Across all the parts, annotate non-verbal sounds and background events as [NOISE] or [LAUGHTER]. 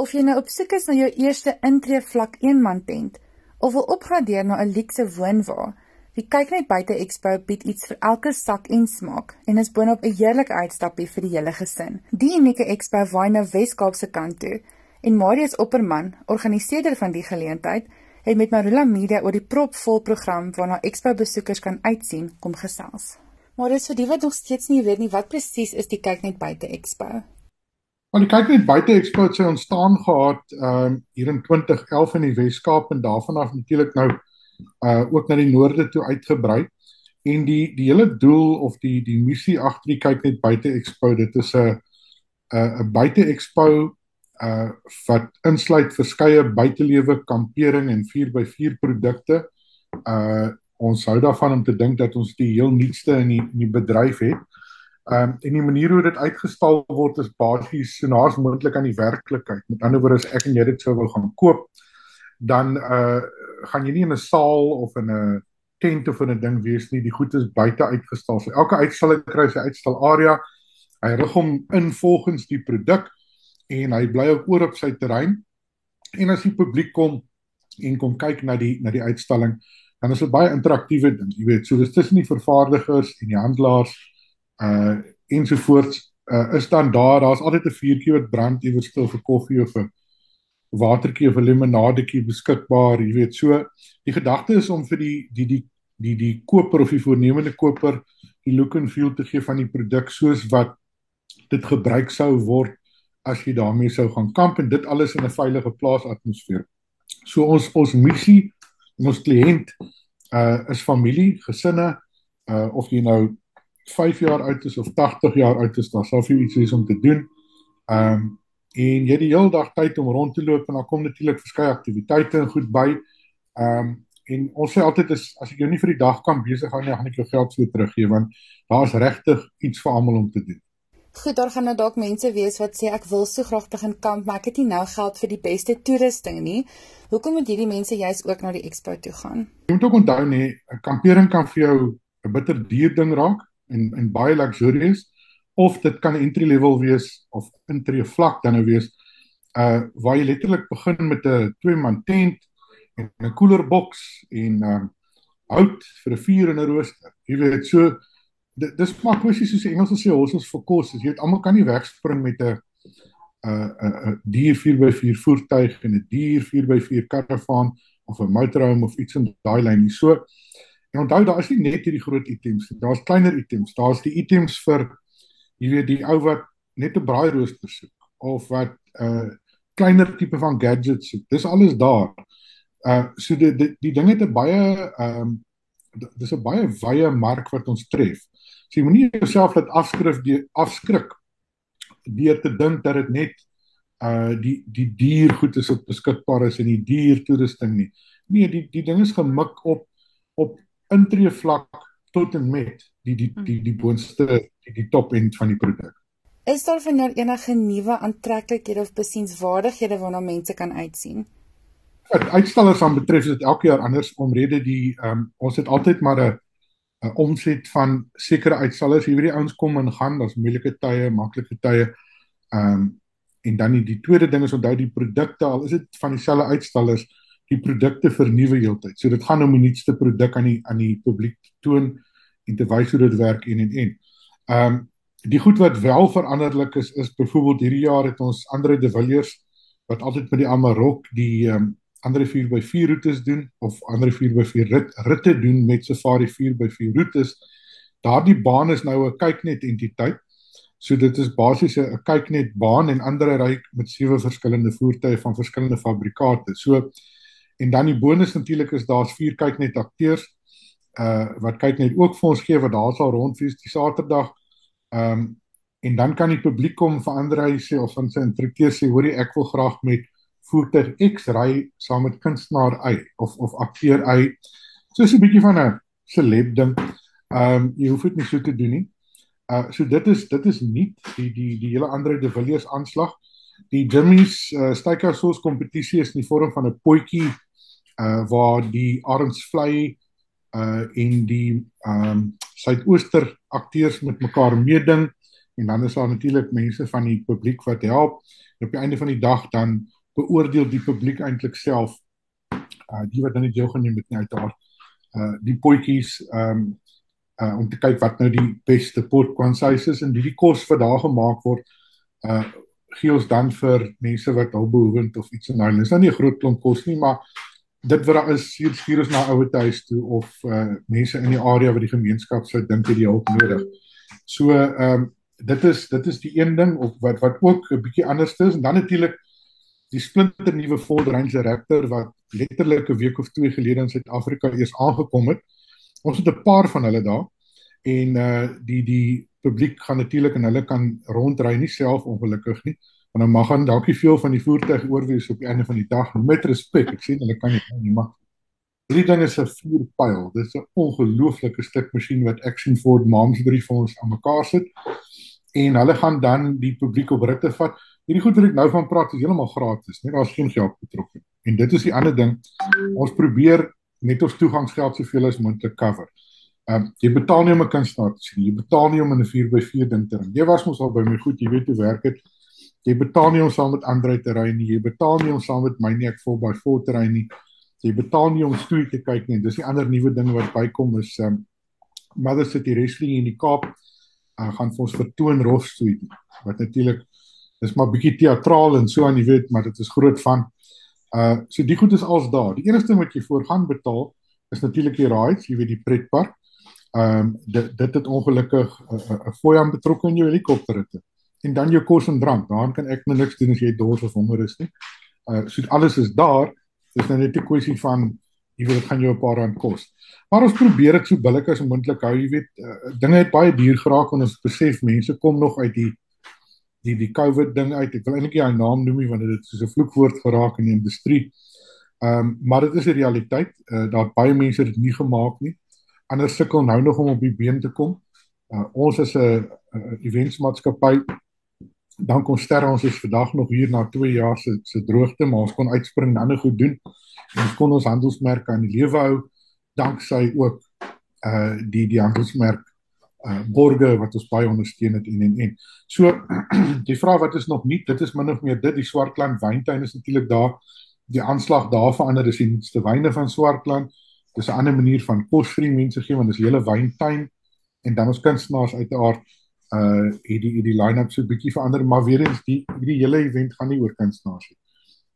Of jy nou op soek is na jou eerste intree vlak 1 man tent of wil opgradeer na 'n luukse woonwa, die kyk net buite Expo bied iets vir elke sak en smaak en is boonop 'n heerlike uitstappie vir die hele gesin. Die unieke Expo waai na Wes-Kaapse kant toe en Marius Opperman, organiseerder van die geleentheid, het met Marula Media oor die propvol program waarna Expo besoekers kan uitsien kom gesels. Marius, vir die wat nog steeds nie weet nie, wat presies is die kyk net buite Expo? Want die kyk net buite Expo het sy ontstaan gehad um hier in 2011 in die Wes-Kaap en daarvan af natuurlik nou uh ook na die noorde toe uitgebrei. En die die hele doel of die die missie agter die kyk net buite Expo, dit is 'n 'n buite Expo uh wat insluit verskeie buitelewe kampering en 4x4 produkte. Uh ons hou daarvan om te dink dat ons die heel nuutste in die in die bedryf het. Ehm um, en die manier hoe dit uitgestal word is basies so naas moontlik aan die werklikheid. Met ander woorde as ek en jy dit sou wou gaan koop, dan uh gaan jy nie in 'n saal of in 'n tent of 'n ding wees nie. Die goed is buite uitgestal. So elke uitstalling kry sy uitstal area. Hy rig hom in volgens die produk en hy bly ook oor op sy terrein. En as die publiek kom en kom kyk na die na die uitstalling, dan is dit baie interaktiewe ding. Jy weet, so dis tussen die vervaardigers en die handelaars uh ensovoorts uh is dan daar daar's altyd 'n vuurtjie wat brand iewers stil vir koffie of 'n watertjie of 'n limonadetjie beskikbaar jy weet. So die gedagte is om vir die die die die die koper of die voornemende koper die look and feel te gee van die produk soos wat dit gebruik sou word as jy daarmee sou gaan kamp en dit alles in 'n veilige plaasatmosfeer. So ons ons missie ons kliënt uh is familie gesinne uh of jy nou 5 jaar oud is of 80 jaar oud is, dan sal vir iets wees om te doen. Ehm um, en jy het die hele dag tyd om rond te loop en dan kom natuurlik verskeie aktiwiteite en goed by. Ehm um, en ons sê altyd is as ek jou nie vir die dag kan besig hou nie, gaan ek jou geld vir teruggee want daar's regtig iets vir almal om te doen. Goed, daar gaan nou dalk mense wees wat sê ek wil so graag begin kamp, maar ek het nie nou geld vir die beste toerusting nie. Hoekom moet hierdie mense juist ook na die expo toe gaan? Jy moet ook onthou nee, 'n kampering kan vir jou 'n bitter duur ding raak en en baie luxurious of dit kan entry level wees of intree vlak dan nou wees uh waar jy letterlik begin met 'n twee man tent en 'n cooler box en um hout vir 'n vuur en 'n rooster. Jy weet so dis maar kwessie soos die Engelse sê horses for courses. Jy weet almal kan nie wegspring met 'n 'n 'n dier 4x4 voertuig en 'n dier 4x4 karavaan of 'n motorhome of iets in daai lyn nie. So En onthou daar is nie net hierdie groot items nie. Daar's kleiner items. Daar's die items vir jy weet die ou wat net 'n braairooster soek of wat 'n uh, kleiner tipe van gadgets soek. Dis alles daar. Uh so die die, die ding het 'n baie ehm um, dis 'n baie wye mark wat ons tref. So jy moenie jouself laat afskrif die afskrik deur te dink dat dit net uh die die duur goed is wat beskikbaar is en die duur toerusting nie. Nee, die die ding is gemik op op intree vlak tot en met die die die die boonste die, die top end van die produk. Is daar vir nou enige nuwe aantreklikhede of besienswaardighede waarna mense kan uitsien? Wat uitstallers aan betref is dit elke jaar anders omrede die um, ons het altyd maar 'n 'n omset van sekere uitstallers hier wie die ouens kom en gaan, daar's moeilike tye, maklike tye. Ehm um, en dan die, die tweede ding is onthou die produkte al is dit van dieselfde uitstallers die produkte vernuwe heeltyd. So dit gaan om die nuutste produk aan die aan die publiek toon en te wys hoe dit werk en en en. Ehm um, die goed wat wel veranderlik is is byvoorbeeld hierdie jaar het ons Andre de Villiers wat altyd met die Amarok die ehm um, Andre 4x4 roetes doen of Andre 4x4 rit ritte doen met Safari 4x4 roetes. Daardie baan is nou 'n kyknet entiteit. So dit is basies 'n kyknet baan en ander ry met sewe verskillende voertuie van verskillende fabrikate. So En dan die bonus natuurlik is daar's vier kyk net akteurs uh wat kyk net ook vir ons gee wat daar sal rondfiets die Saterdag. Ehm um, en dan kan die publiek kom verander hy sê of van sy intrekteur sê hoorie ek wil graag met voertuig X ry saam met kunstenaar Y of of akteur Y. So 'n bietjie van 'n celeb ding. Ehm um, jy hoef dit nie so te doen nie. Uh so dit is dit is nie die die die hele ander De Villiers aanslag. Die Jimmy's uh, Steakhouse kompetisie is in die vorm van 'n potjie uh waar die Arendsvlei uh en die ehm um, Suidooster akteurs met mekaar meeding en dan is daar natuurlik mense van die publiek wat help. En op die einde van die dag dan beoordeel die publiek eintlik self uh die wat dan die deel geneem het nie uiteraard uh die potjies um uh om te kyk wat nou die beste pot quantities is en die, die kos wat daar gemaak word uh gee ons dan vir mense wat hulpbehoevend of iets in hulle is nou nie 'n groot klomp kos nie maar dit wat daar is hier stuur ons na ouer huis toe of uh mense in die area wat die gemeenskap sou dink het die hulp nodig. So ehm um, dit is dit is die een ding of wat wat ook 'n bietjie anders is en dan natuurlik die splinter nuwe Ford Ranger Raptor wat letterlik 'n week of twee gelede in Suid-Afrika eers aangekom het. Ons het 'n paar van hulle daar en uh die die publiek gaan natuurlik en hulle kan rondry nie self ongelukkig nie. Want dan mag dan dalk nie veel van die voertuig oorwees op die einde van die dag met respek. Ek sê hulle kan nie maar hierdie ding is 'n vuurpyl. Dit is 'n ongelooflike stuk masjien wat Action Ford Momsbury vir ons aan mekaar sit. En hulle gaan dan die publiek op ritte vat. Hierdie goed wat ek nou van praat is heeltemal gratis, net daar's geen geld betrokke. En dit is die ander ding. Ons probeer net ons toegangsgeld soveel as moontlik cover. Ehm um, jy betaal nie om 'n kunstenaar te sien. Jy betaal nie om in 'n 4x4 ding te ry. Jy was mos al by my goed, jy weet hoe werk dit. Jy betaal nie om saam met ander te ry nie. Jy betaal nie om saam met my nie ek vol by vol te ry nie. Jy betaal nie om stoei te kyk nie. Dis die ander nuwe ding wat bykom is um, Mother City Wrestling in die Kaap. Uh, gaan vir ons vertoon rofstoei wat natuurlik dis maar bietjie teatraal en so aan jy weet maar dit is groot van uh so die goed is als daar die enigste wat jy voor gaan betaal is natuurlik die rides jy weet die pretpark ehm um, dit dit het ongelukkig 'n uh, uh, fooi aan betrokke in jou helikopterritte en dan jou kos en drank daar kan ek nou niks doen as jy dors of honger is nie uh so alles is daar dis nou net 'n kwessie van jy weet dit gaan jou 'n paar rand kos maar ons probeer dit so billik as moontlik hou jy weet uh, dinge het baie duur geraak en ons besef mense kom nog uit die die die COVID ding uit. Ek wil eintlik nie hy naam noem nie want dit is so 'n vloekwoord geraak in die industrie. Ehm um, maar dit is 'n realiteit. Uh, daar baie mense dit nie gemaak nie. Anders sukkel nou nog om op die been te kom. Uh, ons is 'n eventsmaatskappy. Dan kon sterre ons is vandag nog hier na 2 jaar se se droogte, maar ons kon uitspring en ander goed doen. En ons kon ons handelsmerke aan die lewe hou danksy ook uh die die handelsmerk uh borge wat ons baie ondersteun het en en en. So [CLEARS THROAT] die vraag wat is nog nie, dit is min of meer dit die Swartland wyntuin is natuurlik daar. Die aanslag daar verander is die nuutste wyne van Swartland. Dis 'n ander manier van kos vir die mense gee want dis 'n hele wyntuin en dan ons kunstenaars uiteraard uh hierdie hierdie line-up so 'n bietjie verander, maar weer eens die hierdie hele event gaan nie oor kunstenaars nie.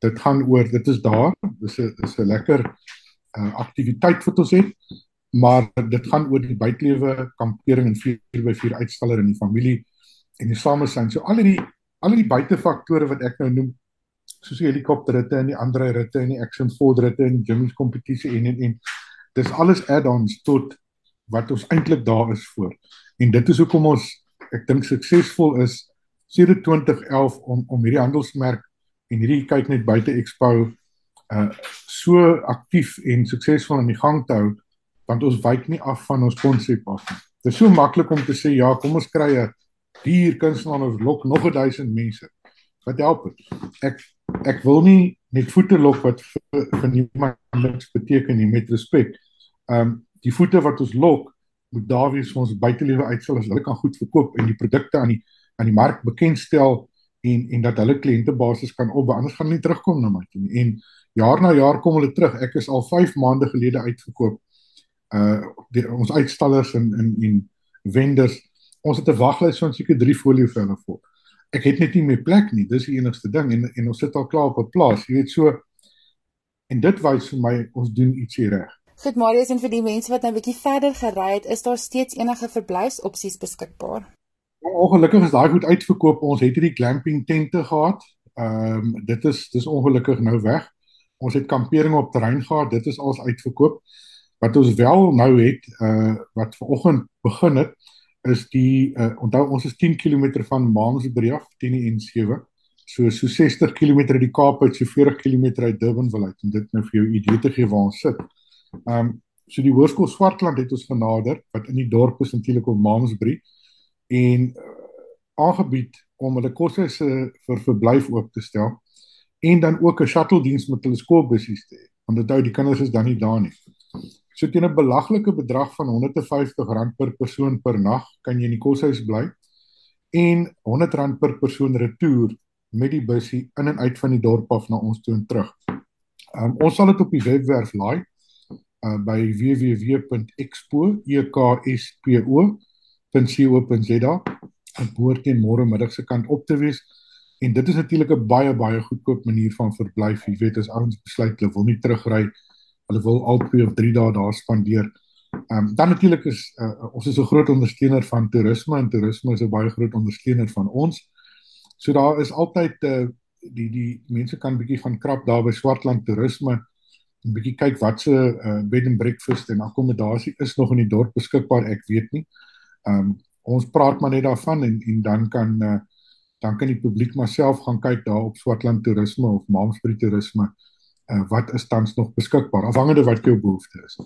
Dit gaan oor dit is daar. Dis 'n dis 'n lekker uh aktiwiteit wat ons het maar dit gaan oor die buitelewe kampering en 4x4 uitstaller in die familie en die samesyn. So al die al die buitefaktore wat ek nou noem soos die helikopterritte en die ander ritte en die action Ford ritte en Jimmy's kompetisie en en en dis alles add-ons tot wat ons eintlik daar is vir. En dit is hoekom ons ek dink suksesvol is sedert 2011 om om hierdie handelsmerk en hierdie kyk net buite expo uh so aktief en suksesvol aan die gang te hou want ons wyk nie af van ons konsep af nie. Dit is so maklik om te sê ja, kom ons kry 'n dier kunstenaar of lok nog 'n 1000 mense. Wat help dit? Ek ek wil nie net voete lok wat vir, vir niemand niks beteken nie met respek. Ehm um, die voete wat ons lok moet daar wees vir ons buitelewe uitstel as hulle kan goed verkoop en die produkte aan die aan die mark bekendstel en en dat hulle kliëntebasis kan opbou anders gaan hulle nie terugkom na my toe. En jaar na jaar kom hulle terug. Ek is al 5 maande gelede uitverkoop uh die, ons uitstallers en en en vendors ons het 'n waglys van seker 3 foliovelle vol. Ek het net nie meer plek nie. Dis die enigste ding en en ons sit al klaar op 'n plaas. Jy weet so en dit wys vir my ons doen ietsie reg. Goed Marius en vir die mense wat nou 'n bietjie verder gery het, is daar steeds enige verblyfsopsies beskikbaar? Ja, ongelukkig is daai goed uitverkoop. Ons het hierdie glamping tente gehad. Ehm um, dit is dis ongelukkig nou weg. Ons het kampering op terrein gehad. Dit is als uitverkoop. Wat ons wel nou het uh wat vanoggend begin het is die uh onthou ons is 10 km van Maansbury af teen die N7. So so 60 km uit die Kaap uit so 40 km uit Durbanville uit om dit nou vir jou idee te gee waar ons sit. Um so die Hoërskool Swartland het ons genader wat in die dorp is natuurlik op Maansbury en uh, aangebied om hulle koshuise vir verblyf oop te stel en dan ook 'n shuttle diens met hulle skoolbusse te hê. Want onthou die kinders is dan nie daar nie. So teen 'n belaglike bedrag van R150 per persoon per nag kan jy in die koshuis bly. en R100 per persoon retour met die busie in en uit van die dorp af na ons toe en terug. Um, ons sal dit op die webwerf laai uh, by www.expo.co.za. Dit behoort teen môre middag se kant op te wees. En dit is natuurlik 'n baie baie goedkoop manier van verblyf. Jy weet as ouens besluit hulle wil nie terugry, hulle wil al 2 of 3 dae daar spandeer. Ehm um, dan natuurlik is uh, ons is 'n groot ondersteuner van toerisme en toerisme is 'n baie groot ondersteuner van ons. So daar is altyd uh, die die mense kan bietjie van krap daar by Swartland toerisme 'n bietjie kyk wat se uh, bed and breakfast en akkommodasie is nog in die dorp beskikbaar, ek weet nie. Ehm um, ons praat maar net daarvan en en dan kan uh, dan kan die publiek maar self gaan kyk daar op Swartland toerisme of Malmesbury toerisme uh, wat is tans nog beskikbaar afhangende wat jou behoefte is.